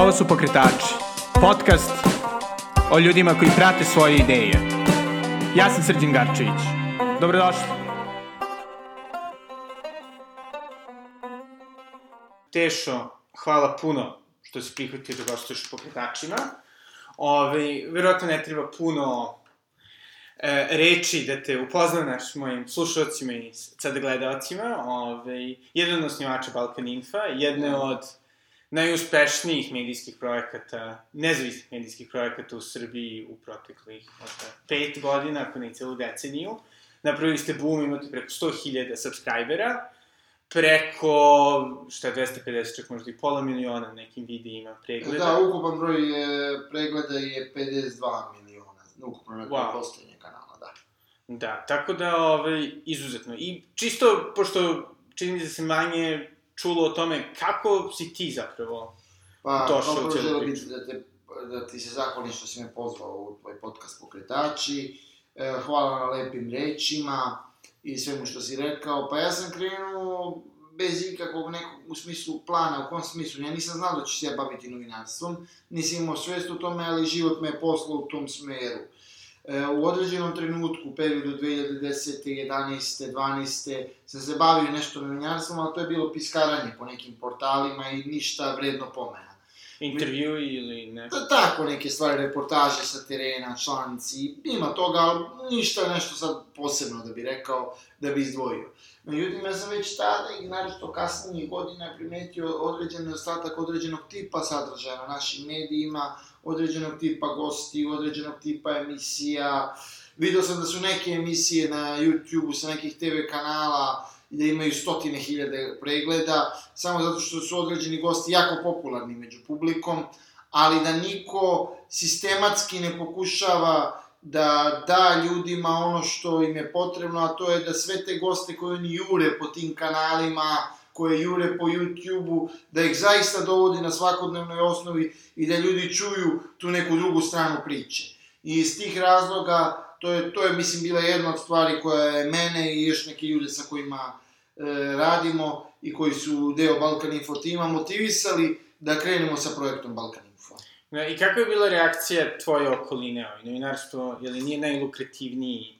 Ovo su Pokretači, podcast o ljudima koji prate svoje ideje. Ja sam Srđan Garčević. Dobrodošli. Tešo, hvala puno što si prihvatio da gostuješ Pokretačima. Ove, verovatno ne treba puno e, reči da te upoznaš mojim slušalcima i sad gledalcima. Ove, jedan od osnivača Balkan Infa, jedne od najuspešnijih medijskih projekata, nezavisnih medijskih projekata u Srbiji u proteklih možda, pet godina, ako ne celu deceniju. Napravili ste boom, imate preko 100.000 subscribera, preko, šta je 250, čak možda i pola miliona nekim videima pregleda. Da, ukupan broj je, pregleda je 52 miliona, ukupno na wow. poslednje kanala, da. Da, tako da, ovaj, izuzetno. I čisto, pošto čini da se manje čulo o tome kako si ti zapravo pa, došao u cijelu priču. Da, te, da ti se zahvalim što si me pozvao u tvoj podcast Pokretači. E, hvala na lepim rečima i svemu što si rekao. Pa ja sam krenuo bez ikakvog nekog u smislu plana, u kom smislu. Ja nisam znao da ću se ja baviti novinarstvom, nisam imao svest u tome, ali život me je poslao u tom smeru. E, u određenom trenutku, u periodu 2010. 11. 12. sam se bavio nešto novinarstvom, ali to je bilo piskaranje po nekim portalima i ništa vredno pomena. Intervju ili ne? Da, tako neke stvari, reportaže sa terena, članci, ima toga, ali ništa nešto sad posebno da bi rekao, da bi izdvojio. Međutim, ja sam već tada i naravno kasnijih godina primetio određen nedostatak određenog tipa sadržaja na našim medijima, određenog tipa gosti, određenog tipa emisija. Video sam da su neke emisije na YouTube-u sa nekih TV kanala i da imaju stotine hiljade pregleda, samo zato što su određeni gosti jako popularni među publikom, ali da niko sistematski ne pokušava da da ljudima ono što im je potrebno, a to je da sve te goste koje oni jure po tim kanalima, koje jure po YouTube-u, da ih zaista dovodi na svakodnevnoj osnovi i da ljudi čuju tu neku drugu stranu priče. I iz tih razloga, to je, to je mislim, bila jedna od stvari koja je mene i još neke ljude sa kojima radimo i koji su deo Balkan Info tima motivisali da krenemo sa projektom Balkan Info. I kakva je bila reakcija tvoje okoline? Ovaj, novinarstvo, je li nije najlukrativniji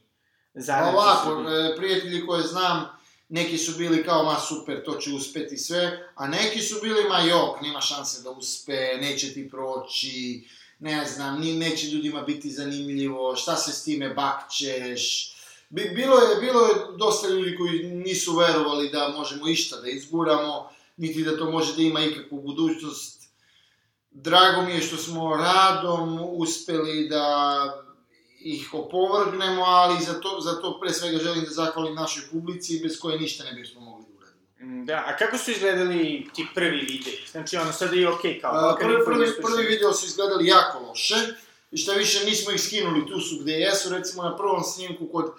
zanat? Ovako, e, prijatelji koje znam, neki su bili kao, ma super, to će uspeti sve, a neki su bili, ma jok, nema šanse da uspe, neće ti proći, ne znam, ni, neće ljudima biti zanimljivo, šta se s time bakćeš. Bilo je, bilo je dosta ljudi koji nisu verovali da možemo išta da izguramo, niti da to može da ima ikakvu budućnost. Drago mi je što smo radom uspeli da ih opovrgnemo, ali za to, za to pre svega želim da zahvalim našoj publici, bez koje ništa ne bismo mogli da uradimo. Mm, da, a kako su izgledali ti prvi videi? Znači, ono, sada je okej okay, kao... A, prvi, prvi, prvi video su izgledali jako loše, i šta više nismo ih skinuli, tu su gde jesu, recimo na prvom snimku kod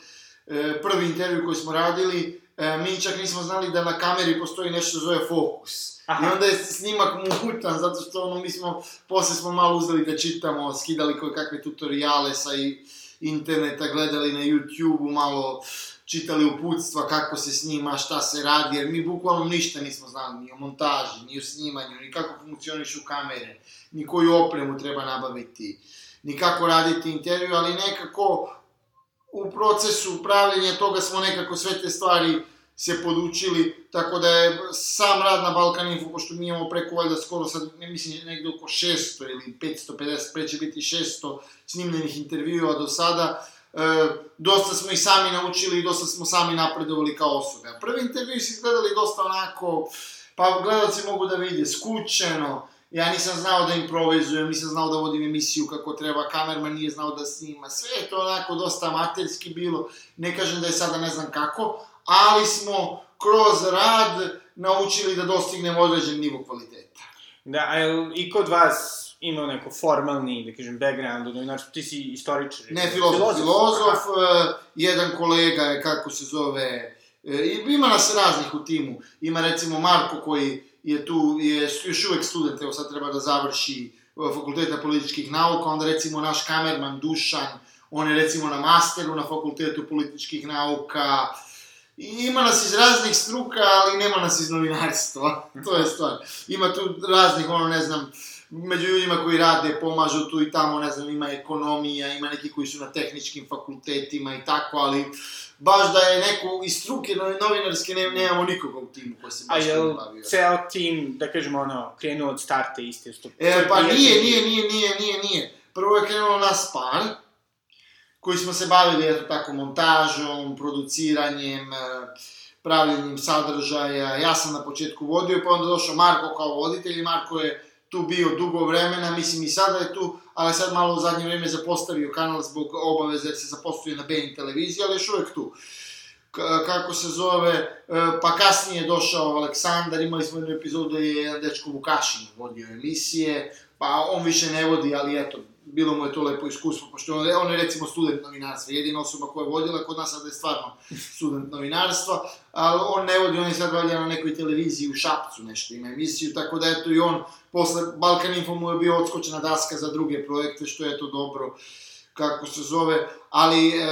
prvi intervju koji smo radili, e, mi čak nismo znali da na kameri postoji nešto zove fokus. Aha. I onda je snimak mutan, zato što ono, mi smo, posle smo malo uzeli da čitamo, skidali koje kakve tutoriale sa i interneta, gledali na YouTube-u, malo čitali uputstva kako se snima, šta se radi, jer mi bukvalno ništa nismo znali, ni o montaži, ni o snimanju, ni kako funkcionišu kamere, ni koju opremu treba nabaviti, ni kako raditi intervju, ali nekako u procesu pravljenja toga smo nekako sve te stvari se podučili, tako da je sam rad na Balkan Info, pošto mi imamo preko valjda skoro sad, ne mislim, negde oko 600 ili 550, pre će biti 600 snimljenih intervjua do sada, e, dosta smo i sami naučili i dosta smo sami napredovali kao osobe. A prvi intervju su izgledali dosta onako, pa gledalci mogu da vide, skučeno, ja nisam znao da improvizujem, nisam znao da vodim emisiju kako treba, kamerman nije znao da snima, sve je to onako dosta amaterski bilo, ne kažem da je sada ne znam kako, ali smo kroz rad naučili da dostignemo određen nivo kvaliteta. Da, a je i kod vas imao neko formalni, da kažem, background, znači ti si istoričar? Ne, filozof, filozof, filozof uh, jedan kolega je, kako se zove, uh, ima nas raznih u timu, ima recimo Marko koji je tu, je još uvek student, evo sad treba da završi uh, fakulteta političkih nauka, onda recimo naš kamerman Dušan, on je recimo na masteru na fakultetu političkih nauka, I ima nas iz raznih struka, ali nema nas iz novinarstva. to je stvar. Ima tu raznih, ono, ne znam, među ljudima koji rade, pomažu tu i tamo, ne znam, ima ekonomija, ima neki koji su na tehničkim fakultetima i tako, ali baš da je neko iz struke novinarske, ne, nemamo nikoga u timu koji se baš tim bavio. ceo tim, da kažemo ono, krenuo od starta isto? Sto, E, pa nije, nije, nije, nije, nije, nije. Prvo je krenulo nas par, koji smo se bavili, eto tako, montažom, produciranjem, e, pravljenjem sadržaja. Ja sam na početku vodio, pa onda došao Marko kao voditelj i Marko je tu bio dugo vremena, mislim i sada je tu, ali sad malo u zadnje vreme zapostavio kanal zbog obaveze jer se zaposluje na BN televiziji, ali još uvek tu. K kako se zove, e, pa kasnije je došao Aleksandar, imali smo jednu epizodu da je jedan dečko Vukašin vodio emisije, pa on više ne vodi, ali eto, bilo mu je to lepo iskustvo, pošto on, on je recimo student novinarstva, jedina osoba koja je vodila kod nas, sada je stvarno student novinarstva, ali on ne vodi, on je sad valjda na nekoj televiziji u Šapcu nešto ima emisiju, tako da eto i on, posle Balkan Info mu je bio odskočena daska za druge projekte, što je to dobro, kako se zove, ali e,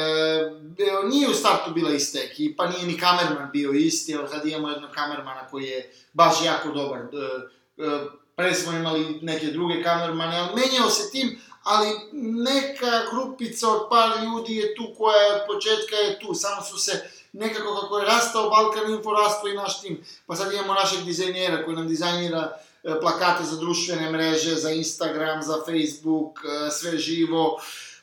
nije u startu bila ista ekipa, nije ni kamerman bio isti, ali sad imamo jednog kamermana koji je baš jako dobar, e, e, pre smo imali neke druge kamermane, ali menjao se tim, ali neka grupica od par ljudi je tu koja je od početka je tu, samo su se nekako kako je rastao Balkan Info, rastao i naš tim. Pa sad imamo našeg dizajnjera koji nam dizajnira e, plakate za društvene mreže, za Instagram, za Facebook, e, sve živo.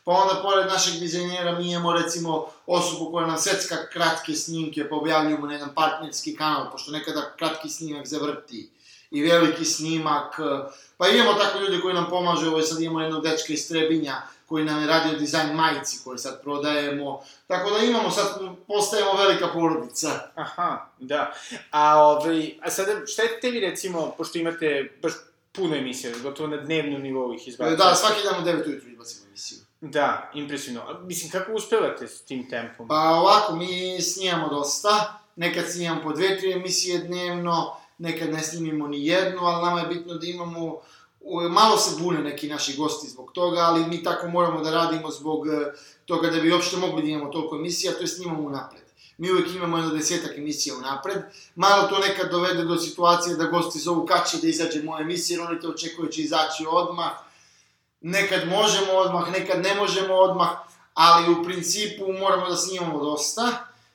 Pa onda, pored našeg dizajnjera, mi imamo, recimo, osobu koja nam secka kratke snimke, pa objavljujemo na jedan partnerski kanal, pošto nekada kratki snimak zavrti i veliki snimak. Pa imamo tako ljude koji nam pomažu, ovo sad imamo jednog dečka iz Trebinja, koji nam je radio dizajn majici koje sad prodajemo. Tako da imamo sad, postajemo velika porodica. Aha, da. A, ovaj, a sada, šta je tebi recimo, pošto imate baš puno emisija, gotovo na dnevnom nivou ih izbacite? Da, svaki dan u 9 ujutru izbacimo. Da, impresivno. Mislim, kako uspevate s tim tempom? Pa ovako, mi snijamo dosta, nekad snijamo po dve, tri emisije dnevno, nekad ne snimimo ni jednu, ali nama je bitno da imamo, malo se bune neki naši gosti zbog toga, ali mi tako moramo da radimo zbog e, toga da bi uopšte mogli da imamo toliko emisija, to je snimamo unapred. Mi uvek imamo jedno desetak emisija unapred, malo to nekad dovede do situacije da gosti zovu kad će da izađe moja emisija, jer oni te očekuju da će izaći odmah, nekad možemo odmah, nekad ne možemo odmah, ali u principu moramo da snimamo dosta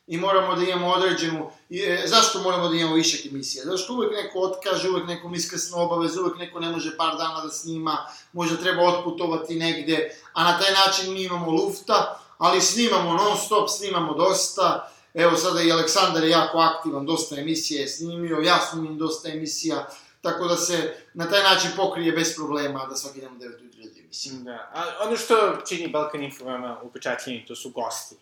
i moramo da imamo određenu... e, zašto moramo da imamo višak emisija? Zato što uvek neko otkaže, uvek nekom iskrsne obaveze, uvek neko ne može par dana da snima, možda treba otputovati negde, a na taj način mi imamo lufta, ali snimamo non stop, snimamo dosta. Evo sada i Aleksandar je jako aktivan, dosta emisije je snimio, ja snimim dosta emisija, tako da se na taj način pokrije bez problema da svaki dan u 9 ujutru radi emisiju. Da. A ono što čini Balkan Info veoma upečatljeni, to su gosti.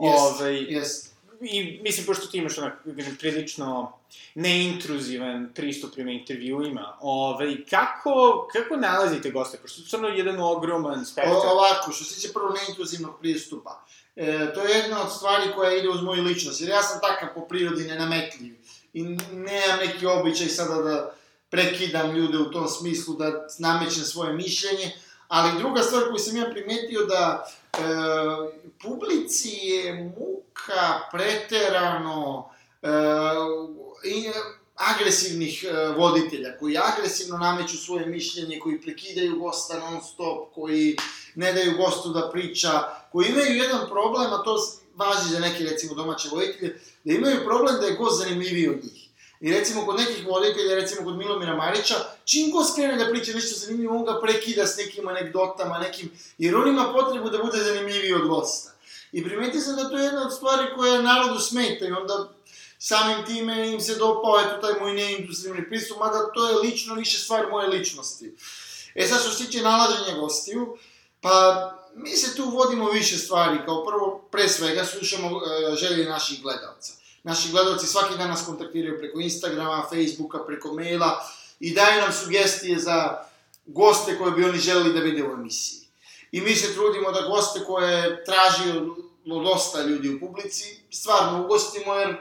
Jest, Ovaj, jest. I mislim, pošto ti imaš onak, kažem, prilično neintruzivan pristup prema intervjuima, ovaj, kako, kako nalazite goste? Pošto je stvarno jedan ogroman spektar. O, ovako, što se tiče prvo neinkluzivnog pristupa, e, to je jedna od stvari koja ide uz moju ličnost, jer ja sam takav po prirodi nenametljiv i nemam neki običaj sada da prekidam ljude u tom smislu, da namećem svoje mišljenje, ali druga stvar koju sam ja primetio da e, publici je muka preterano e, i, agresivnih e, voditelja, koji agresivno nameću svoje mišljenje, koji prekidaju gosta non stop, koji ne daju gostu da priča, koji imaju jedan problem, a to važi za neke, recimo, domaće voditelje, da imaju problem da je gost zanimljiviji od njih. I recimo kod nekih voditelja, recimo kod Milomira Marića, čim gost krene da priča nešto zanimljivo, on ga prekida s nekim anegdotama, nekim, jer on ima potrebu da bude zanimljiviji od gosta. I primetio sam da to je jedna od stvari koja narodu smeta i onda samim time im se dopao, eto, taj moj neindustrijni pristup, mada to je lično više stvar moje ličnosti. E sad što se tiče nalaženja gostiju, pa mi se tu vodimo više stvari, kao prvo, pre svega, slušamo e, želje naših gledalca. Naši gledalci svaki dan nas kontaktiraju preko Instagrama, Facebooka, preko maila i daju nam sugestije za goste koje bi oni želeli da vide u emisiji. I mi se trudimo da goste koje traži dosta ljudi u publici, stvarno ugostimo, jer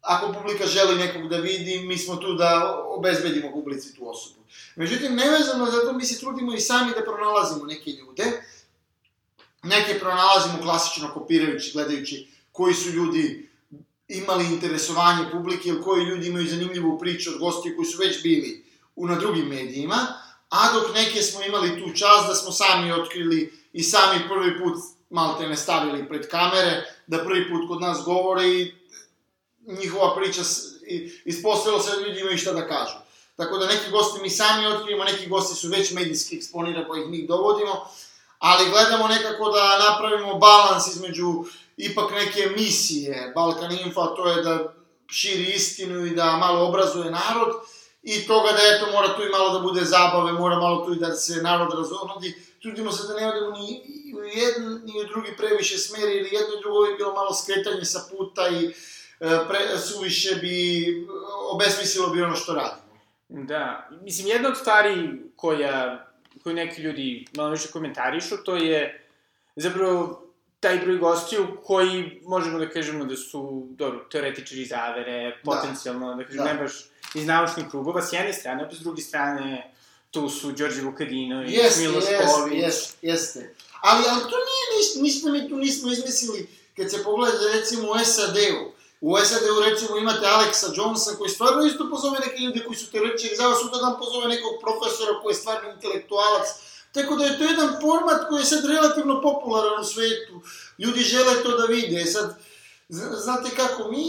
ako publika želi nekog da vidi, mi smo tu da obezbedimo publici tu osobu. Međutim, nevezano za to, mi se trudimo i sami da pronalazimo neke ljude, neke pronalazimo klasično kopirajući, gledajući koji su ljudi imali interesovanje publike ili koji ljudi imaju zanimljivu priču od gostiju koji su već bili u, na drugim medijima, a dok neke smo imali tu čast da smo sami otkrili i sami prvi put malte ne stavili pred kamere, da prvi put kod nas govore i njihova priča ispostavilo se da ljudi imaju šta da kažu. Tako da neki gosti mi sami otkrijemo, neki gosti su već medijski eksponirani pa ih mi dovodimo, ali gledamo nekako da napravimo balans između ipak neke emisije Balkan Info, to je da širi istinu i da malo obrazuje narod, i toga da eto mora tu i malo da bude zabave, mora malo tu i da se narod razonodi. Trudimo se da ne odemo ni u jedan ni u drugi previše smeri, ili jedno i drugo bi bilo malo skretanje sa puta i e, pre, suviše bi obesmislilo bi ono što radimo. Da, mislim, jedna od stvari koja, koju neki ljudi malo više komentarišu, to je zapravo taj broj gostiju koji možemo da kažemo da su, dobro, teoretičari zavere, da. potencijalno, da, da kažem, da. ne baš iz naučnih krugova, s jedne strane, a s druge strane, tu su Đorđe Vukadinović, yes, Miloš yes, Ković. Jeste, jeste. Ali, ali to nije ništa, ništa mi tu nismo izmislili, kad se pogleda, recimo, u SAD-u. U SAD-u, recimo, imate Alexa Jonesa, koji stvarno isto pozove neke ljude koji su teoretičari, sutra dan pozove nekog profesora koji je stvarno intelektualac, Tako da je to jedan format koji je sad relativno popularan u svetu. Ljudi žele to da vide. E sad, znate kako, mi,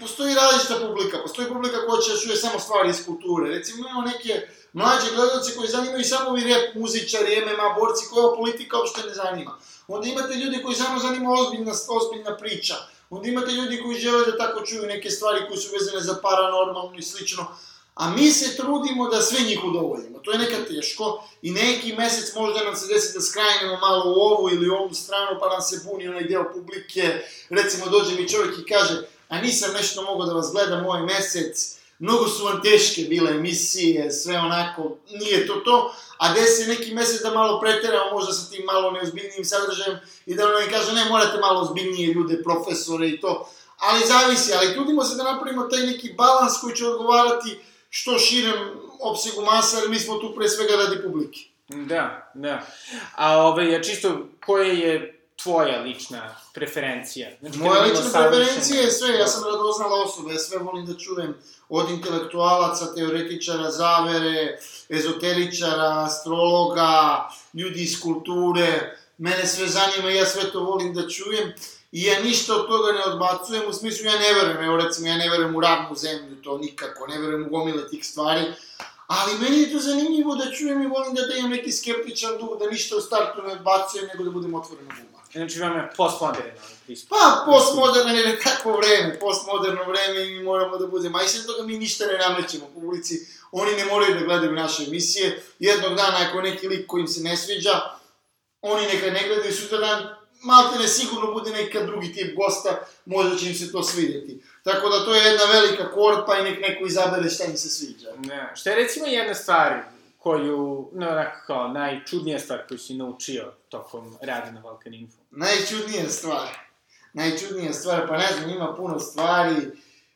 postoji različita publika. Postoji publika koja će da čuje samo stvari iz kulture. Recimo, imamo neke mlađe gledalce koji zanimaju samo ovi rap muzičari, MMA borci, koja politika uopšte ne zanima. Onda imate ljudi koji samo zanima ozbiljna, ozbiljna priča. Onda imate ljudi koji žele da tako čuju neke stvari koje su vezane za paranormalno i slično a mi se trudimo da sve njih udovoljimo. To je nekad teško i neki mesec možda nam se desi da skrajnemo malo u ovu ili ovu stranu, pa nam se buni onaj deo publike. Recimo, dođe mi čovjek i kaže, a nisam nešto mogao da vas gledam ovaj mesec, mnogo su vam teške bile emisije, sve onako, nije to to, a desi neki mesec da malo preteramo možda sa tim malo neozbiljnijim sadržajem i da ono kaže, ne, morate malo ozbiljnije ljude, profesore i to, ali zavisi, ali trudimo se da napravimo taj neki balans koji će odgovarati što širem opsegu masa, ali mi smo tu pre svega radi publike. Da, da. A ovaj, čisto, koja je tvoja lična preferencija? Znači, Moja lična preferencija je sve, ja sam radoznala osoba, ja sve volim da čujem od intelektualaca, teoretičara, zavere, ezoteričara, astrologa, ljudi iz kulture, mene sve zanima i ja sve to volim da čujem. I ja ništa od toga ne odbacujem, u smislu ja ne verujem, evo recimo ja ne verujem u ravnu zemlju, to nikako, ne verujem u gomile tih stvari, ali meni je to zanimljivo da čujem i volim da, da imam neki skeptičan duh, da ništa u startu ne odbacujem, nego da budem otvoren u guma. Znači vam je postmoderno pristup. Pa, postmoderno je nekako vreme, postmoderno vreme i mi moramo da budemo, a i sve toga mi ništa ne namećemo publici, oni ne moraju da gledaju naše emisije, jednog dana ako neki lik koji im se ne sviđa, oni neka ne gledaju sutra dan, malte ne sigurno bude neka drugi tip gosta, možda će im se to svidjeti. Tako da to je jedna velika korpa i nek neko izabere šta im se sviđa. Ne, šta je recimo jedna stvar koju, no, onako kao, najčudnija stvar koju si naučio tokom rada na Balkan Info? Najčudnija stvar? Najčudnija stvar, pa ne znam, ima puno stvari.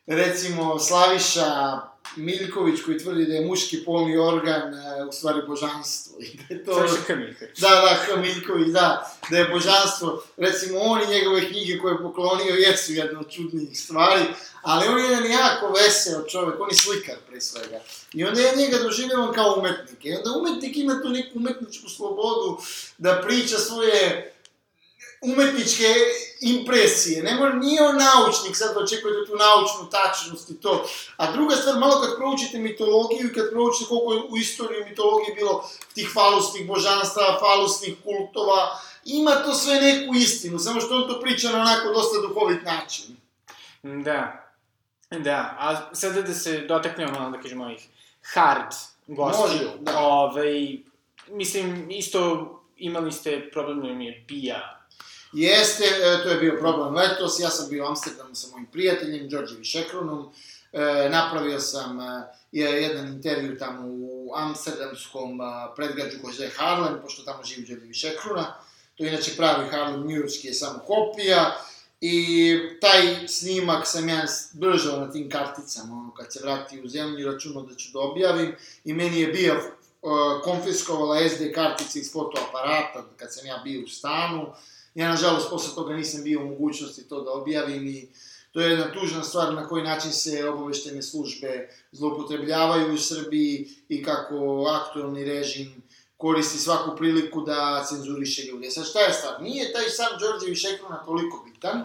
Recimo, Slaviša Miljković koji tvrdi da je muški polni organ e, u stvari božanstvo. I da je to... Saša Miljković. Da, da, Kamiljković, da. Da je božanstvo. Recimo, on i njegove knjige koje je poklonio jesu jedna od čudnijih stvari, ali on je jedan jako veseo čovek, on je slikar pre svega. I onda ja njega doživljavam kao umetnik. I onda umetnik ima tu neku umetničku slobodu da priča svoje umetničke impresije, ne mora, nije on naučnik, sad očekujete tu naučnu tačnost i to. A druga stvar, malo kad proučite mitologiju i kad proučite koliko je u istoriji mitologije bilo tih falusnih božanstva, falusnih kultova, ima to sve neku istinu, samo što on to priča na onako dosta duhovit način. Da. Da, a sada da se dotaknemo malo, da kažemo, ovih hard gostiju. da. Ove, ovaj, mislim, isto imali ste problem da mi je bija Jeste, e, to je bio problem letos, ja sam bio u Amsterdamu sa mojim prijateljem, Đorđe Višekronom, e, napravio sam e, jedan intervju tamo u amsterdamskom predgrađu koji zove Harlem, pošto tamo živi Đorđe Višekrona, to je inače pravi Harlem, njujorski je samo kopija, I taj snimak sam ja držao na tim karticama, ono, kad se vrati u zemlju, računao da ću da objavim, i meni je bio konfiskovala SD kartice iz fotoaparata kad sam ja bio u stanu, Ja, nažalost, posle toga nisam bio u mogućnosti to da objavim i To je jedna tužna stvar na koji način se obaveštene službe zloupotrebljavaju u Srbiji i kako aktualni režim koristi svaku priliku da cenzuriše ljude. Sad šta je stvar? Nije taj sam Đorđević Ekrona toliko bitan,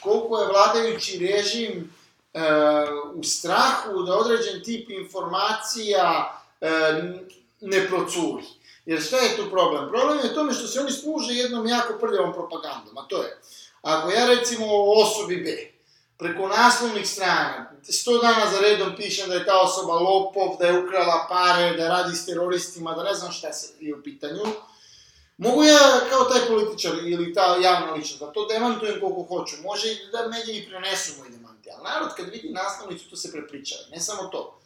koliko je vladajući režim e, u strahu da određen tip informacija e, ne procuri. Jer šta je tu problem? Problem je tome što se oni služe jednom jako prljavom propagandom, a to je, ako ja recimo o osobi B, preko naslovnih strana, sto dana za redom pišem da je ta osoba lopov, da je ukrala pare, da radi s teroristima, da ne znam šta se je u pitanju, mogu ja kao taj političar ili ta javna ličnost da to demantujem koliko hoću, može i da mediji prenesu moj demanti, ali narod kad vidi naslovnicu to se prepričava, ne samo to.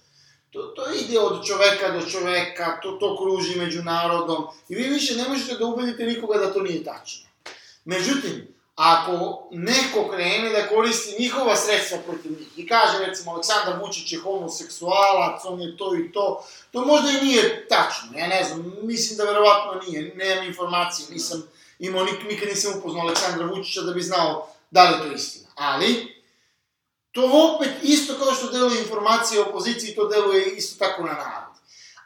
To, to ide od čoveka do čoveka, to, to kruži među narodom i vi više ne možete da ubedite nikoga da to nije tačno. Međutim, ako neko krene da koristi njihova sredstva protiv njih i kaže recimo Aleksandar Vučić je homoseksualac, on je to i to, to možda i nije tačno, ja ne znam, mislim da verovatno nije, nemam informacije, nisam imao, nik, nikad nisam upoznao Aleksandra Vučića da bi znao da li je to istina. Ali, to opet isto kao što deluje informacije o opoziciji, to deluje isto tako na narod.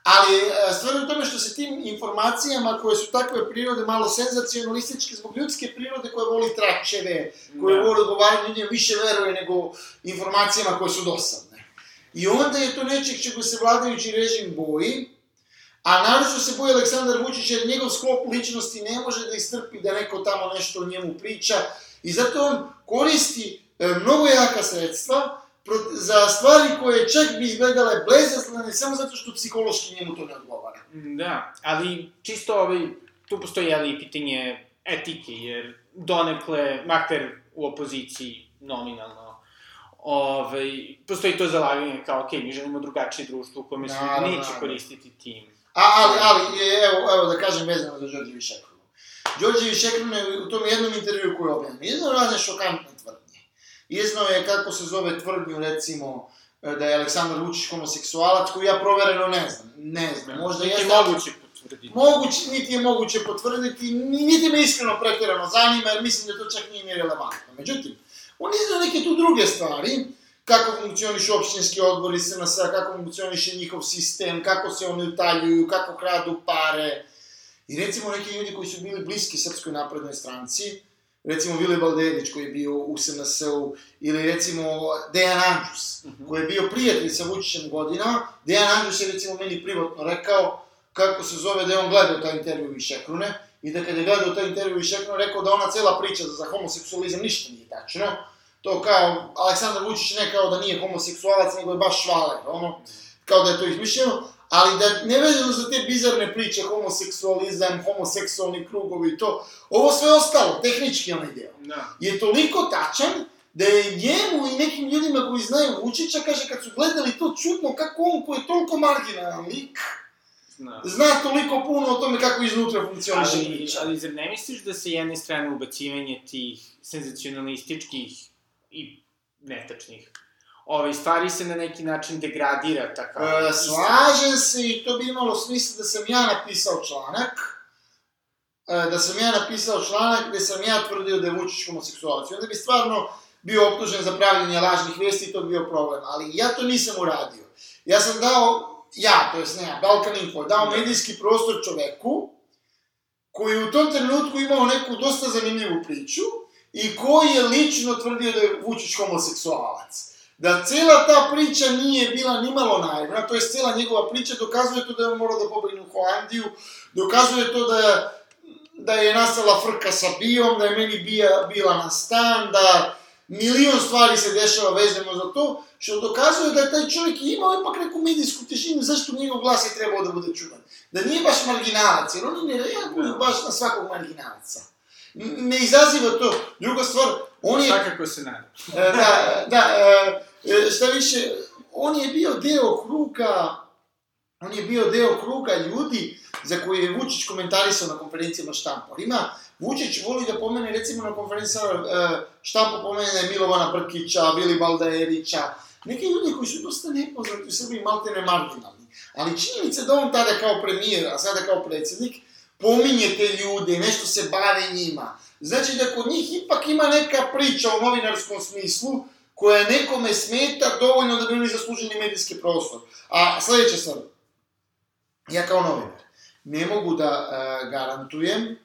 Ali e, stvar je u tome što se tim informacijama koje su takve prirode malo senzacionalističke zbog ljudske prirode koje voli tračeve, koje Da. voli odgovarati ljudima više veruje nego informacijama koje su dosadne. I onda je to nečeg čega se vladajući režim boji, a naravno se boji Aleksandar Vučić jer njegov sklop ličnosti ne može da istrpi da neko tamo nešto o njemu priča i zato on koristi mnogo jaka sredstva za stvari koje čak bi izgledale bezazlene samo zato što psihološki njemu to ne odgovara. Da, ali čisto ovaj, tu postoji ali i pitanje etike, jer donekle, makar u opoziciji nominalno, ovaj, postoji to zalaganje kao, ok, mi želimo drugačije društvo u kome se neće koristiti tim. A, ali, ali, e, evo, evo da kažem vezano za Đorđevi Šekrunu. Đorđevi Šekrun je u tom jednom intervju koji je objavljen, iznao razne šokantne tvrdnje. Iznao je kako se zove tvrdnju, recimo, e, da je Aleksandar Vučić homoseksualac, koju ja provereno ne znam. Ne znam, možda Niti jeste... moguće potvrditi. Moguće, niti je moguće potvrditi, ni- niti me iskreno pretjerano zanima, jer mislim da to čak nije ni relevantno. Međutim, on iznao neke tu druge stvari, kako funkcionišu opštinski odbori SNS, kako funkcioniše njihov sistem, kako se oni utaljuju, kako kradu pare. I recimo neki ljudi koji su bili bliski Srpskoj naprednoj stranci, recimo Vili Baldedić koji je bio u SNS-u, ili recimo Dejan Andžus, koji je bio prijatelj sa Vučićem godina, Dejan Andžus je recimo meni privatno rekao kako se zove da je on gledao taj intervju iz Šekrune, i da kad je gledao taj intervju iz Šekrune, rekao da ona cela priča za homoseksualizam ništa nije tačno, to kao, Aleksandar Vučić ne kao da nije homoseksualac, nego je baš švaler, ono, kao da je to izmišljeno, ali da ne vezano za te bizarne priče, homoseksualizam, homoseksualni krugovi i to, ovo sve ostalo, tehnički onaj deo, Da. je toliko tačan, da je njemu i nekim ljudima koji znaju Vučića, kaže, kad su gledali to čudno, kako on koji je toliko marginalan lik, Da. zna toliko puno o tome kako iznutra funkcioniše Ali, priča. ali zar ne misliš da se jedne strane ubacivanje tih senzacionalističkih i netačnih ovaj, stvari se na neki način degradira takav E, istina? slažem se i to bi imalo smisla da sam ja napisao članak, e, da sam ja napisao članak gde sam ja tvrdio da je Vučić homoseksualac. I onda bi stvarno bio optužen za pravljenje lažnih vesti i to bi bio problem. Ali ja to nisam uradio. Ja sam dao, ja, to jest ne ja, Balkan Info, dao Da. medijski prostor čoveku koji je u tom trenutku imao neku dosta zanimljivu priču i koji je lično tvrdio da je Vučić homoseksualac. Da cela ta priča nije bila nimalo naivna, to je cela njegova priča, dokazuje to da je morao da pobegne u Holandiju, dokazuje to da je, da je nastala frka sa Bijom, da je meni bija, bila na stan, da milion stvari se dešava vezano za to, što dokazuje da je taj čovjek imao ipak neku medijsku težinu, zašto njegov glas je trebao da bude čuvan. Da nije baš marginalac, jer oni ne reaguju baš na svakog marginalca. N- Ne izaziva to. Druga stvar, on je Svakako se nadam. E, da, da, e, šta više, on je bio deo kruga, on je bio deo kruga ljudi za koje je Vučić komentarisao na konferencijama štamparima. Vučić voli da pomene, recimo na konferencijama e, štampa pomene Milovana Brkića, Vili Balderića, neki ljudi koji su dosta nepoznati u Srbiji, maltene marginalni. Ali činjenica je da on tada kao premijer, a sada kao predsednik, pominje te ljude, nešto se bave njima. Znači da kod njih ipak ima neka priča u novinarskom smislu koja nekome smeta dovoljno da bi oni zaslužili medijski prostor. A sledeća stvar, ja kao novinar, ne mogu da uh, garantujem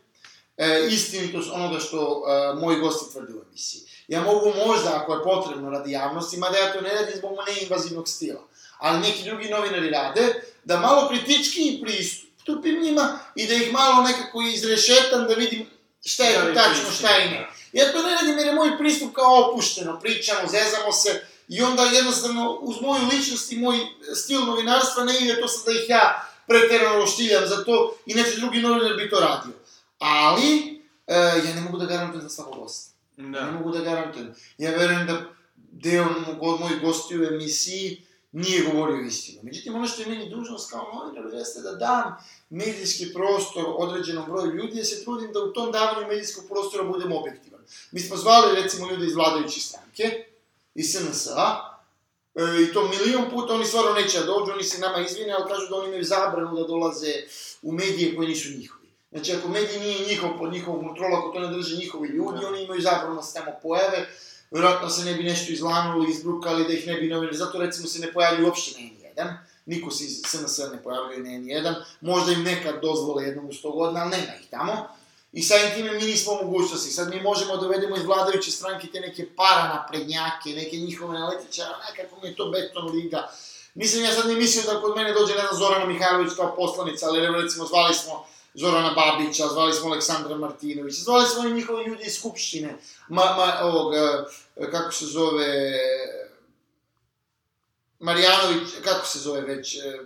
e, istinitost onoga što uh, moji gosti tvrde u emisiji. Ja mogu možda, ako je potrebno radi javnosti, mada ja to ne radim zbog neinvazivnog stila, ali neki drugi novinari rade, da malo kritički pristupim njima i da ih malo nekako izrešetam da vidim šta je to tačno, šta je ne. Ja to ne radim jer je moj pristup kao opušteno, pričamo, zezamo se i onda jednostavno uz moju ličnost i moj stil novinarstva ne ide to sad da ih ja preterano oštiljam za to, inače drugi novinar bi to radio. Ali, e, ja ne mogu da garantujem za svakog gosta. Da. Ne mogu da garantujem. Ja verujem da deo mojih gosti u emisiji nije govorio istinu. Međutim, ono što je meni dužnost kao novinar jeste da dam medijski prostor određenom broju ljudi, ja se trudim da u tom davanju medijskog prostora budem objektivan. Mi smo zvali, recimo, ljude iz vladajuće stranke, iz SNS-a, e, i to milion puta, oni stvarno neće da dođu, oni se nama izvine, ali kažu da oni imaju zabranu da dolaze u medije koje nisu njihovi. Znači, ako mediji nije njihov, pod njihovom kontrolu, ako to ne drže njihovi ljudi, da. oni imaju zabranu da se tamo pojave, verovatno se ne bi nešto izlanuli, izbrukali, da ih ne bi novinali, zato recimo se ne pojavljuju uopšte na N1, niko se iz SNS ne pojavljuje na N1, možda im nekad dozvole jednom u 100 godina, ali nema ih tamo. I samim time mi nismo mogućnosti. Sad mi možemo da dovedemo iz vladajuće stranke te neke paranaprednjake, neke njihove analitičare, nekako mi je to beton liga. Mislim, ja sad ne mislim da kod mene dođe, ne znam, Zorana Mihajlović kao poslanica, ali recimo zvali smo Zorana Babića, zvali smo Aleksandra Martinovića, zvali smo i njihovi ljudi iz Skupštine, ma, ma, ovog, e, kako se zove, Marjanović, kako se zove već, e, e,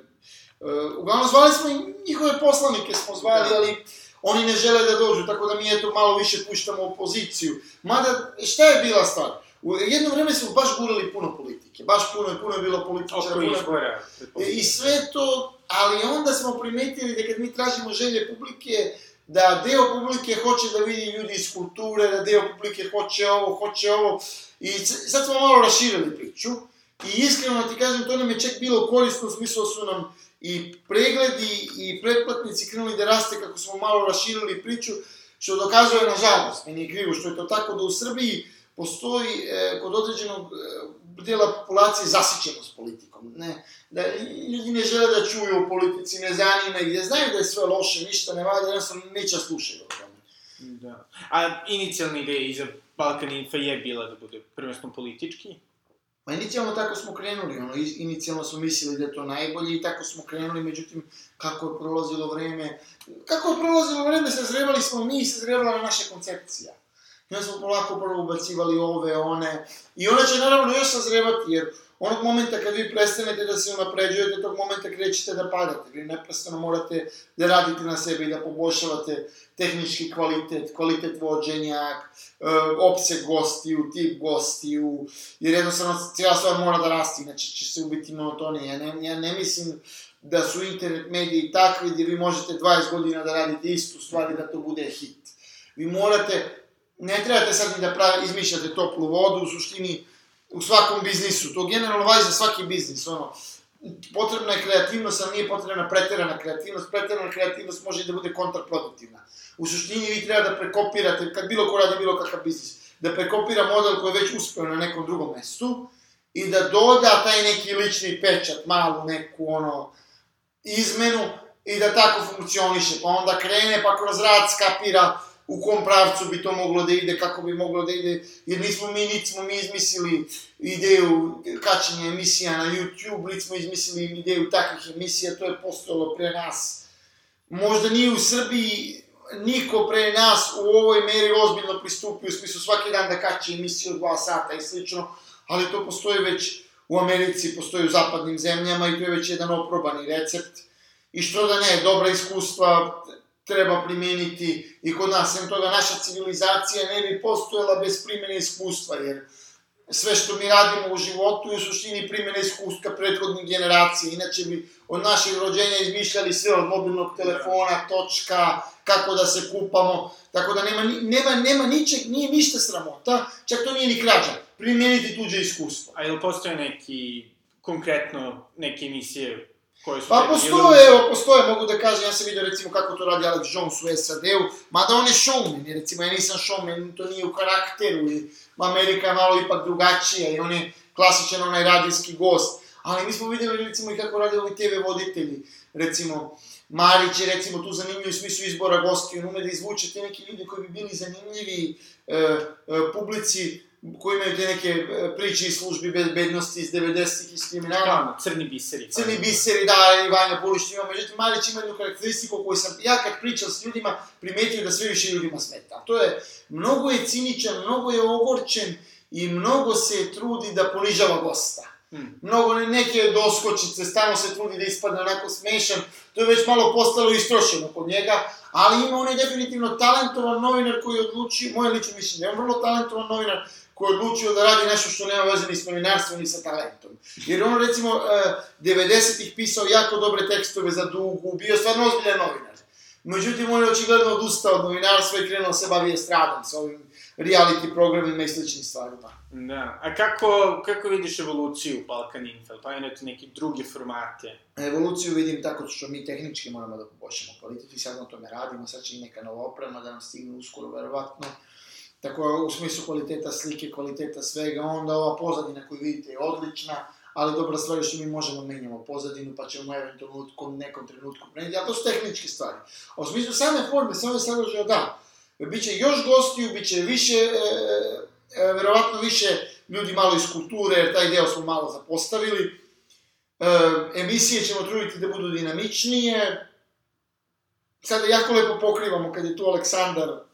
uglavnom zvali smo i njihove poslanike smo zvali, da. ali oni ne žele da dođu, tako da mi eto malo više puštamo opoziciju. Mada, šta je bila stvar? U jedno vreme smo baš gurali puno politike, baš puno, puno je bilo političara. Puno, izbora. I sve to, ali onda smo primetili da kad mi tražimo želje publike, da deo publike hoće da vidi ljudi iz kulture, da deo publike hoće ovo, hoće ovo. I sad smo malo raširili priču. I iskreno ti kažem, to nam je čak bilo korisno, u smislu su nam i pregledi i pretplatnici krenuli da raste kako smo malo raširili priču, što dokazuje na žalost, meni je krivo što je to tako da u Srbiji postoji e, kod određenog e, dela populacije zasićenost politikom. Ne? Da ljudi ne žele da čuju o politici, ne zanima ih, da znaju da je sve loše, ništa ne valja, jednostavno neće da slušaju o tome. Da. A inicijalna ideja iza Balkan Infa je bila da bude prvenstveno politički? Pa inicijalno tako smo krenuli, ono, inicijalno smo mislili da je to najbolje i tako smo krenuli, međutim, kako je prolazilo vreme, kako je prolazilo vreme, sazrevali smo mi i sazrevala naša koncepcija. I onda smo polako prvo ubacivali ove, one, i ona će naravno još sazrevati, jer onog momenta kad vi prestanete da se unapređujete, tog momenta krećete da padate. Vi neprestano morate da radite na sebi i da poboljšavate tehnički kvalitet, kvalitet vođenja, e, opseg gostiju, tip gostiju, jer jednostavno cijela stvar mora da rasti, inače će se ubiti monotonija. Ja ne, ja ne mislim da su internet mediji takvi gdje vi možete 20 godina da radite istu stvar i da to bude hit. Vi morate, ne trebate sad ni da pravi, izmišljate toplu vodu, u suštini u svakom biznisu, to generalno važi za svaki biznis, ono, potrebna je kreativnost, ali nije potrebna preterana kreativnost, preterana kreativnost može i da bude kontraproduktivna. U suštini vi treba da prekopirate, kad bilo ko radi bilo kakav biznis, da prekopira model koji je već uspeo na nekom drugom mestu i da doda taj neki lični pečat, malu neku ono izmenu i da tako funkcioniše, pa onda krene, pa kroz rad skapira u kom pravcu bi to moglo da ide, kako bi moglo da ide, jer nismo mi, niti smo mi izmislili ideju kačenja emisija na YouTube, niti smo izmislili ideju takvih emisija, to je postojalo pre nas. Možda nije u Srbiji niko pre nas u ovoj meri ozbiljno pristupio, u smislu svaki dan da kače emisiju od dva sata i slično, ali to postoji već u Americi, postoji u zapadnim zemljama i to je već jedan oprobani recept. I što da ne, dobra iskustva, treba primeniti i kod nas. Sem toga, naša civilizacija ne bi postojala bez primene iskustva, jer sve što mi radimo u životu je u suštini primene iskustva prethodnih generacija. Inače bi od naših rođenja izmišljali sve od mobilnog telefona, točka, kako da se kupamo. Tako da nema, nema, nema ničeg, nije ništa sramota, čak to nije ni krađa. Primeniti tuđe iskustvo. A ili postoje neki, konkretno, neke emisije Koji su Pa postoje, evo, postoje, mogu da kažem, ja sam vidio recimo kako to radi Alex Jones u SAD-u, mada on je showman, recimo ja nisam showman, to nije u karakteru, i Amerika je malo ipak drugačija i on je klasičan onaj radijski gost, ali mi smo vidjeli recimo i kako rade ovi TV voditelji, recimo, Marić je recimo tu zanimljiv u smislu izbora gostiju, on ume da izvuče te neki ljudi koji bi bili zanimljivi e, e, publici, koji imaju te neke e, priče iz službi bezbednosti iz 90-ih, iz kriminala, crni biseri. Crni biseri, da, i Vanja Bulić ima, međutim, Marić ima jednu karakteristiku koju sam, ja kad pričam s ljudima, primetio da sve više ljudima smeta. To je, mnogo je ciničan, mnogo je ogorčen i mnogo se trudi da ponižava gosta. Hmm. Mnogo ne- neke doskočice, stalno se trudi da ispadne onako smešan, to je već malo postalo istrošeno kod njega, ali ima on je definitivno talentovan novinar koji je odlučio, moje lično mišljenje, on je vrlo talentovan novinar koji je odlučio da radi nešto što nema veze ni s novinarstvom ni sa talentom. Jer on recimo e, 90-ih pisao jako dobre tekstove za Dugu, bio stvarno ozbiljan novinar. Međutim, on je očigledno odustao od novinarstva i krenuo da se bavi estradom sa ovim reality programima i sličnim stvarima. Da. A kako, kako vidiš evoluciju Balkan Info? Pa imate neke druge formate. Evoluciju vidim tako što mi tehnički moramo da poboljšamo kvalitet i sad na tome radimo, sad će i neka nova oprema da nam stigne uskoro, verovatno. Tako, u smislu kvaliteta slike, kvaliteta svega, onda ova pozadina koju vidite je odlična, ali dobra stvar je što mi možemo da menjamo pozadinu, pa ćemo eventualno u kom- nekom trenutku preneti, a to su tehničke stvari. A u smislu same forme, same sadržaja, da, biće još gostiju, biće više, e, e, verovatno više ljudi malo iz kulture, jer taj deo smo malo zapostavili. E, emisije ćemo truditi da budu dinamičnije. Sada jako lepo pokrivamo kad je tu Aleksandar,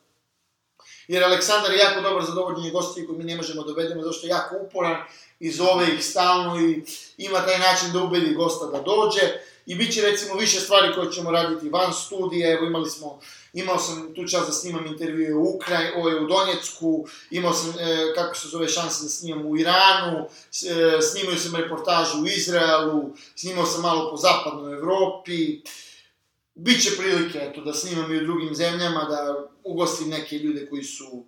jer Aleksandar je jako dobar za dovođenje gostiju koji mi ne možemo da dovedemo, zato što je jako uporan i zove ih stalno i ima taj način da ubedi gosta da dođe. I bit će recimo više stvari koje ćemo raditi van studija, evo imali smo, imao sam tu čas da snimam intervjue u Ukraj, ovaj, u Donjecku, imao sam, e, kako se zove, šanse da snimam u Iranu, e, snimao sam reportažu u Izraelu, snimao sam malo po zapadnoj Evropi, Biće prilike, eto, da snimam i u drugim zemljama, da ugostim neke ljude koji su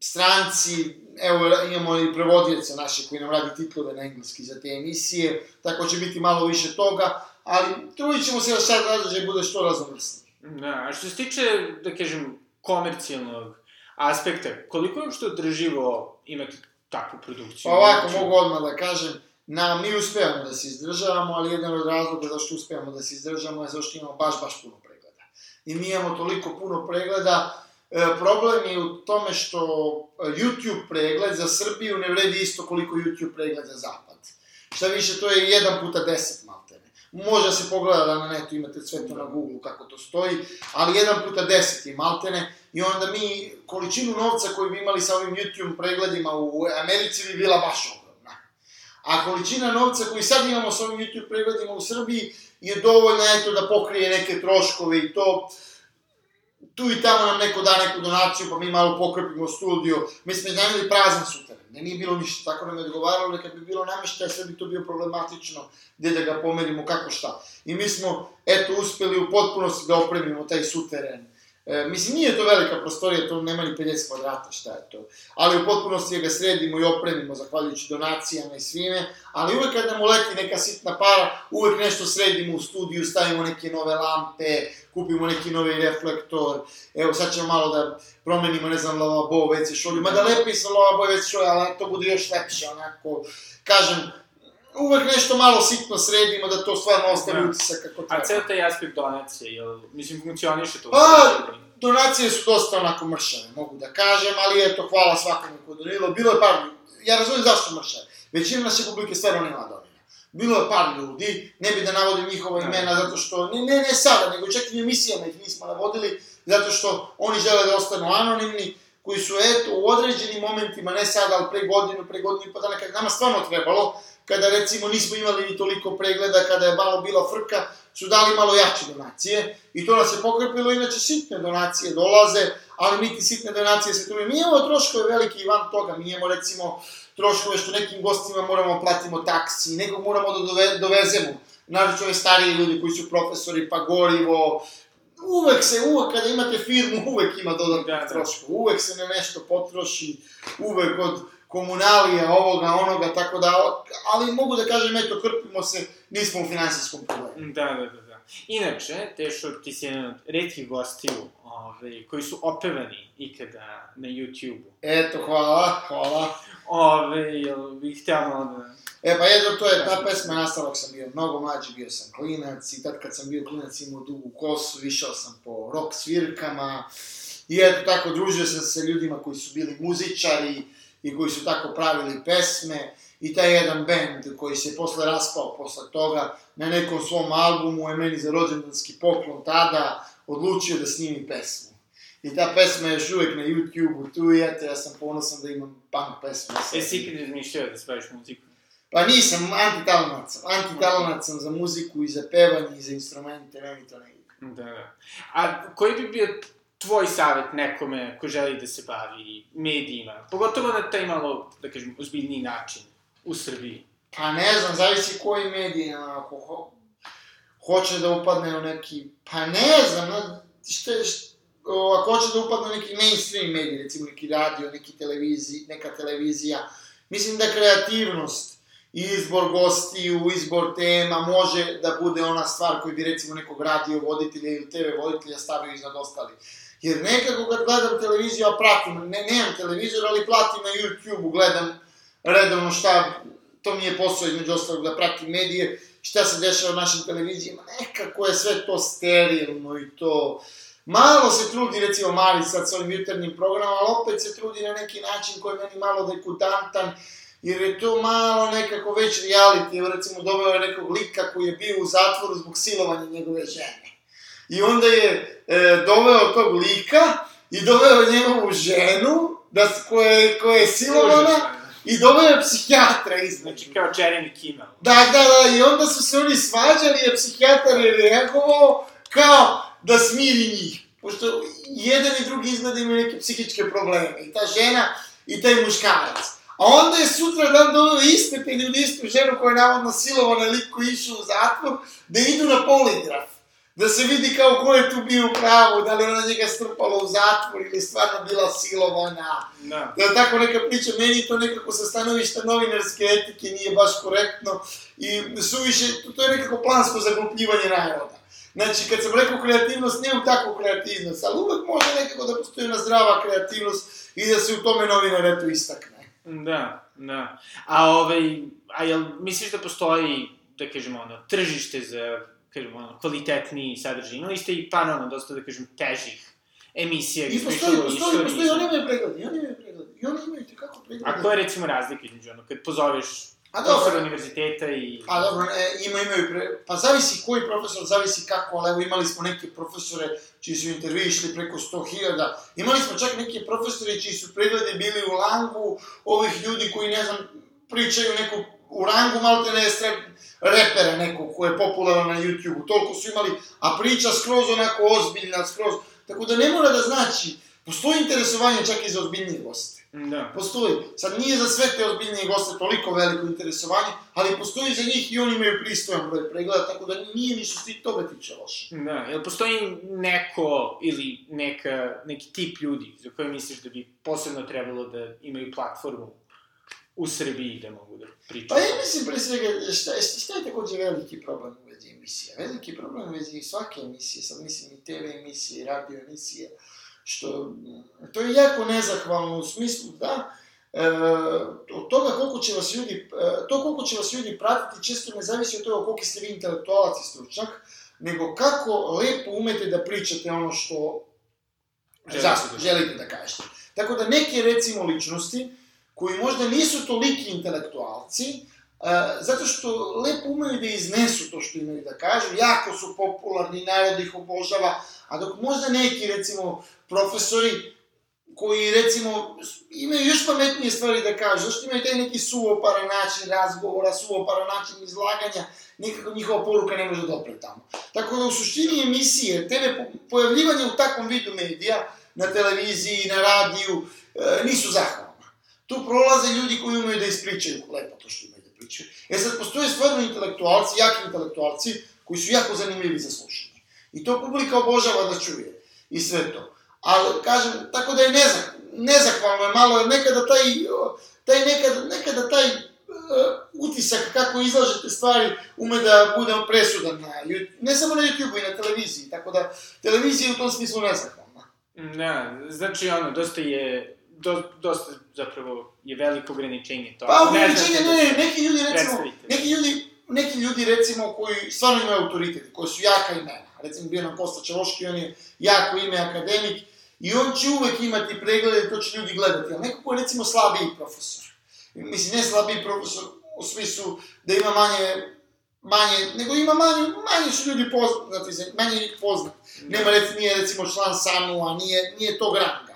stranci, evo, imamo i prevodioca naše koji nam radi titlove na engleski za te emisije, tako će biti malo više toga, ali trudit ćemo se da sad razložaj bude što raznovrsniji. Da, a što se tiče, da kažem, komercijalnog aspekta, koliko je uopšte održivo imati takvu produkciju? Pa ovako, Znači, mogu odmah da kažem, na, mi uspevamo da se izdržavamo, ali jedan od razloga zašto uspevamo da se izdržavamo je zašto imamo baš, baš puno pregleda. I mi imamo toliko puno pregleda, e, problem je u tome što e, YouTube pregled za Srbiju ne vredi isto koliko YouTube pregled za Zapad. Šta više, to je 1 puta 10 maltene. Može da se pogleda da na netu imate sve to na Google kako to stoji, ali 1 puta 10 je maltene i onda mi količinu novca koju bi imali sa ovim YouTube pregledima u Americi bi bila baš ogromna. A količina novca koju sad imamo sa ovim YouTube pregledima u Srbiji je dovoljna eto da pokrije neke troškove i to tu i tamo nam neko da neku donaciju, pa mi malo pokrpimo studio. Mi smo iznajmili prazan suteren, ne nije bilo ništa, tako nam je odgovaralo da kad bi bilo nameštaja, sve bi to bio problematično, gde da ga pomerimo, kako šta. I mi smo, eto, uspeli u potpunosti da opremimo taj suteren. E, mislim, nije to velika prostorija, to nema ni 50 kvadrata, šta je to. Ali u potpunosti ga sredimo i opremimo, zahvaljujući donacijama i svime. Ali uvek kad nam uleti neka sitna para, uvek nešto sredimo u studiju, stavimo neke nove lampe, kupimo neki novi reflektor, evo sad ćemo malo da promenimo, ne znam, lavabo, WC šolju, mada lepi sa lavabo i šolju, ali to bude još lepše, onako, kažem, uvek nešto malo sitno sredimo da to stvarno ostavi Da. utisak kako treba. A ceo taj aspekt donacije, jel, mislim, funkcioniše to? Pa, donacije su dosta onako mršave, mogu da kažem, ali eto, hvala svakome ko je donirao. Bilo je par, ja razumijem zašto mršave. Većina naše publike stvarno nema donira. Bilo je par ljudi, ne bi da navodim njihova Da. imena, zato što, ne, ne, ne sada, nego čak i u emisijama ih nismo navodili, zato što oni žele da ostanu anonimni, koji su, eto, u određenim momentima, ne sada, ali pre godinu, pre godinu i po dana, kad je nama stvarno trebalo, kada recimo nismo imali ni toliko pregleda, kada je malo bila frka, su dali malo jače donacije. I to nas je pokrpilo, inače sitne donacije dolaze, ali mi ti sitne donacije se tu Mi imamo troškove velike i van toga, mi imamo recimo troškove što nekim gostima moramo platimo taksi, nekog moramo da dove, dovezemo, naravno ove stariji ljudi koji su profesori, pa gorivo, uvek se, uvek kada imate firmu, uvek ima dodatnih Da, da. troškova, uvek se na nešto potroši, uvek od komunalija, ovoga, onoga, tako da, ali mogu da kažem, eto, krpimo se, nismo u finansijskom problemu. Da, da, da, da. Inače, Tešo, ti si jedan od redkih gostiju ove, koji su opevani ikada na YouTube-u. Eto, hvala, hvala. Ove, jel bih htio malo da... E, pa jedno, to je, ta pesma nastala sam bio mnogo mlađi, bio sam klinac i tad kad sam bio klinac imao dugu kosu, išao sam po rock svirkama i eto tako, družio sam se ljudima koji su bili muzičari i koji su tako pravili pesme i taj jedan band koji se posle raspao posle toga na nekom svom albumu je meni za rođendanski poklon tada odlučio da snimi pesmu. I ta pesma je još uvek na YouTube-u tu i eto, ja sam ponosan da imam punk pesmu. E, si ikad izmišljao da spraviš muziku? Pa nisam, antitalonac sam. Antitalonac sam za muziku i za pevanje i za instrumente, meni to ne ide. Da, da. A koji bi bio tvoj savjet nekome ko želi da se bavi medijima? Pogotovo na taj malo, da kažem, ozbiljniji način u Srbiji. Pa ne znam, zavisi koji medij, ako ho, hoće da upadne u neki, pa ne znam, na, šta, šta, ako hoće da upadne u neki mainstream medij, recimo neki radio, neki televiziji, neka televizija, mislim da kreativnost, izbor gostiju, izbor tema, može da bude ona stvar koju bi recimo nekog radio voditelja ili TV voditelja stavio iznad ostali. Jer nekako kad gledam televiziju, a pratim, ne, nemam televizor, ali platim na YouTube-u, gledam redovno šta, to mi je posao između ostalog da pratim medije, šta se dešava na našim televizijama, nekako je sve to sterilno i to... Malo se trudi, recimo, Mali sad s ovim jutarnjim programom, ali opet se trudi na neki način koji je meni malo dekutantan, jer je to malo nekako već reality, recimo doveo je nekog lika koji je bio u zatvoru zbog silovanja njegove žene. I onda je e, doveo tog lika i doveo njegovu ženu, da, koje, koja je silovana, i doveo je psihijatra između. Znači, kao Jeremy Kimmel. Da, da, da, i onda su se oni svađali, a psihijatar je reagovao kao da smiri njih. Pošto jedan i drugi izgleda imaju neke psihičke probleme. I ta žena i taj muškarac. A onda je sutra dan doveo iste te ljudi, istu ženu koja je navodno silovana lik koji išao u zatvor, da idu na poligraf. Da se vidi kao ko je tu bio u pravu, da li ona njega strpala u zatvor ili stvarno bila silovana. Da. Da tako neka priča, meni to nekako sa stanovišta novinarske etike nije baš korektno i suviše, to, to je nekako plansko zaglupljivanje naroda. Znači, kad sam rekao kreativnost, nemam takvu kreativnost, ali uvek može nekako da postoji jedna zdrava kreativnost i da se u tome novinar eto istakne. Da, da. A ovaj, a jel misliš da postoji, da kažemo, ono, tržište za, kažemo, ono, kvalitetniji sadržaj? Imali ste i pan, ono, dosta, da kažem, težih emisija, I postoji, postoji, postoji, oni imaju pregledi, oni imaju pregledi. I oni imaju tekako pregledi. A koja je, recimo, razlika između, ono, kad pozoveš A dobro. profesora univerziteta i... A dobro, e, ima, imaju pre... Pa zavisi koji profesor, zavisi kako, ali evo imali smo neke profesore čiji su intervjui išli preko 100.000. Imali smo čak neke profesore čiji su pregledi bili u langu ovih ljudi koji, ne znam, pričaju neku u rangu malte ne repera nekog ko je popularan na YouTube-u. Toliko su imali, a priča skroz onako ozbiljna, skroz. Tako da ne mora da znači, postoji interesovanje čak i za ozbiljnije goste. Da. Postoji. Sad nije za sve te ozbiljnije goste toliko veliko interesovanje, ali postoji za njih i oni imaju pristojan broj pregleda, tako da nije ni što se toga tiče loše. Da, jel postoji neko ili neka, neki tip ljudi za koje misliš da bi posebno trebalo da imaju platformu u Srbiji da mogu da pričaju? Pa ja mislim pre svega, šta, šta, je takođe veliki problem u vezi emisija? Veliki problem u vezi svake emisije, sad mislim i TV emisije, i radio emisije, što, mm, to je jako nezahvalno u smislu da, e, od toga koliko će vas ljudi, e, to koliko će vas ljudi pratiti često ne zavisi od toga koliko ste vi intelektualac i stručnjak, nego kako lepo umete da pričate ono što Želite da- želite da kažete. Tako da neke, recimo, ličnosti, koji možda nisu toliki intelektualci, Uh, zato što lepo umeju da iznesu to što imaju da kažu, jako su popularni, narod ih obožava, a dok možda neki, recimo, profesori, koji, recimo, imaju još pametnije stvari da kažu, zašto imaju taj neki suoparan način razgovora, suoparan način izlaganja, nekako njihova poruka ne može da dopre tamo. Tako da u suštini emisije, po- pojavljivanje u takvom vidu medija, na televiziji, na radiju, e, nisu zahvalna. Tu prolaze ljudi koji umeju da ispričaju lepo to što imaju da pričaju. E sad, postoje stvarno intelektualci, jaki intelektualci, koji su jako zanimljivi za slušanje. I to publika obožava da čuje. I sve to. Ali, kažem, tako da je nezah, nezahvalno je malo, nekada taj, taj nekada, nekada taj, utisak kako izlažete stvari ume da bude presudan na ne samo na YouTube i na televiziji, tako da televizija je u tom smislu nezahvalna. Da, znači ono, dosta je, do, dosta zapravo je veliko ograničenje to. Pa ograničenje, ne, da ne, neki ljudi recimo, neki ljudi, neki ljudi recimo koji stvarno imaju autoritet, koji su jaka imena, recimo bio nam Kosta Čeloški, on je jako ime akademik, i on će uvek imati preglede, to će ljudi gledati, ali neko ko je recimo slabiji profesor, mislim ne slabiji profesor u smislu da ima manje, manje, nego ima manje, manje su ljudi poznati, manje je njih poznat, nema recimo, nije recimo član SANU-a, nije, nije tog ranga.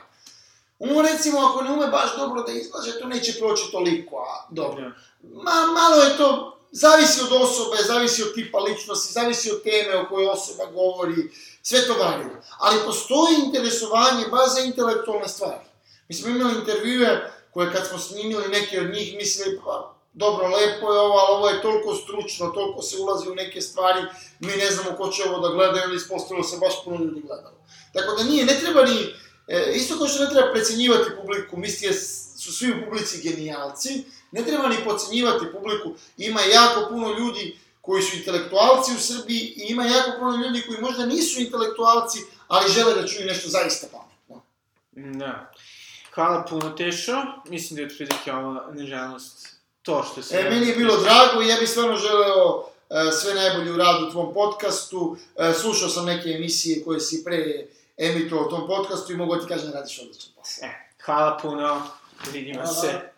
On recimo, ako ne ume baš dobro da izlaže, to neće proći toliko, a dobro. Da. Ma, malo je to, zavisi od osobe, zavisi od tipa ličnosti, zavisi od teme o kojoj osoba govori, sve to varira. Ali postoji interesovanje baš za intelektualne stvari. Mi smo imali intervjue koje kad smo snimili neke od njih mislili, pa dobro, lepo je ovo, ali ovo je toliko stručno, toliko se ulazi u neke stvari, mi ne znamo ko će ovo da gleda, ili ispostavilo se baš puno ljudi gledalo. Tako da nije, ne treba ni, e, isto kao što ne treba precenjivati publiku, misli su svi u publici genijalci, ne treba ni pocenjivati publiku, ima jako puno ljudi koji su intelektualci u Srbiji i ima jako puno ljudi koji možda nisu intelektualci, ali žele da čuju nešto zaista pametno. Da. Hvala puno, Tešo. Mislim da je otprilike ovo, nažalost, to što se... E, meni je bilo drago i ja bih stvarno želeo e, sve najbolje u radu u tvom podcastu. E, slušao sam neke emisije koje si pre emitovao u tom podcastu i mogu ti kažem da radiš odličan posao. E, hvala puno. Vidimo Hvala. se.